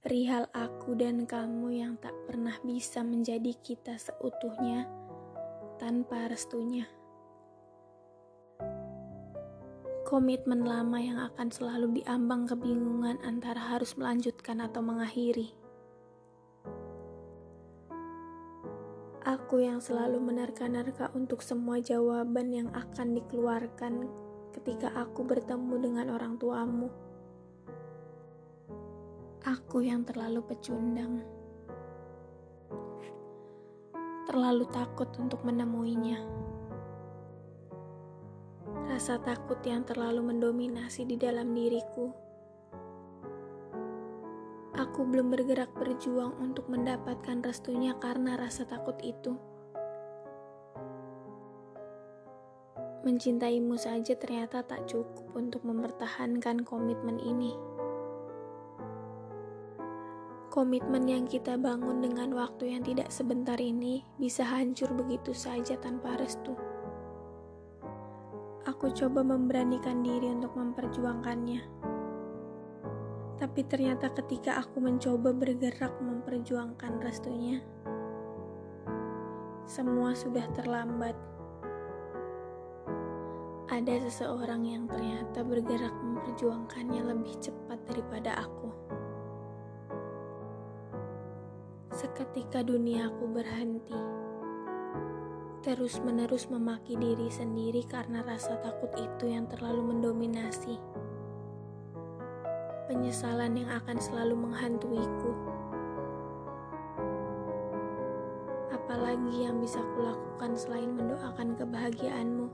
perihal aku dan kamu yang tak pernah bisa menjadi kita seutuhnya tanpa restunya. Komitmen lama yang akan selalu diambang kebingungan antara harus melanjutkan atau mengakhiri. Aku yang selalu menerka-nerka untuk semua jawaban yang akan dikeluarkan ketika aku bertemu dengan orang tuamu. Aku yang terlalu pecundang, terlalu takut untuk menemuinya. Rasa takut yang terlalu mendominasi di dalam diriku. Aku belum bergerak berjuang untuk mendapatkan restunya karena rasa takut itu. Mencintaimu saja ternyata tak cukup untuk mempertahankan komitmen ini. Komitmen yang kita bangun dengan waktu yang tidak sebentar ini bisa hancur begitu saja tanpa restu. Aku coba memberanikan diri untuk memperjuangkannya. Tapi ternyata ketika aku mencoba bergerak memperjuangkan restunya, semua sudah terlambat. Ada seseorang yang ternyata bergerak memperjuangkannya lebih cepat daripada aku. Seketika duniaku berhenti. Terus-menerus memaki diri sendiri karena rasa takut itu yang terlalu mendominasi. Penyesalan yang akan selalu menghantuiku. Apalagi yang bisa kulakukan selain mendoakan kebahagiaanmu?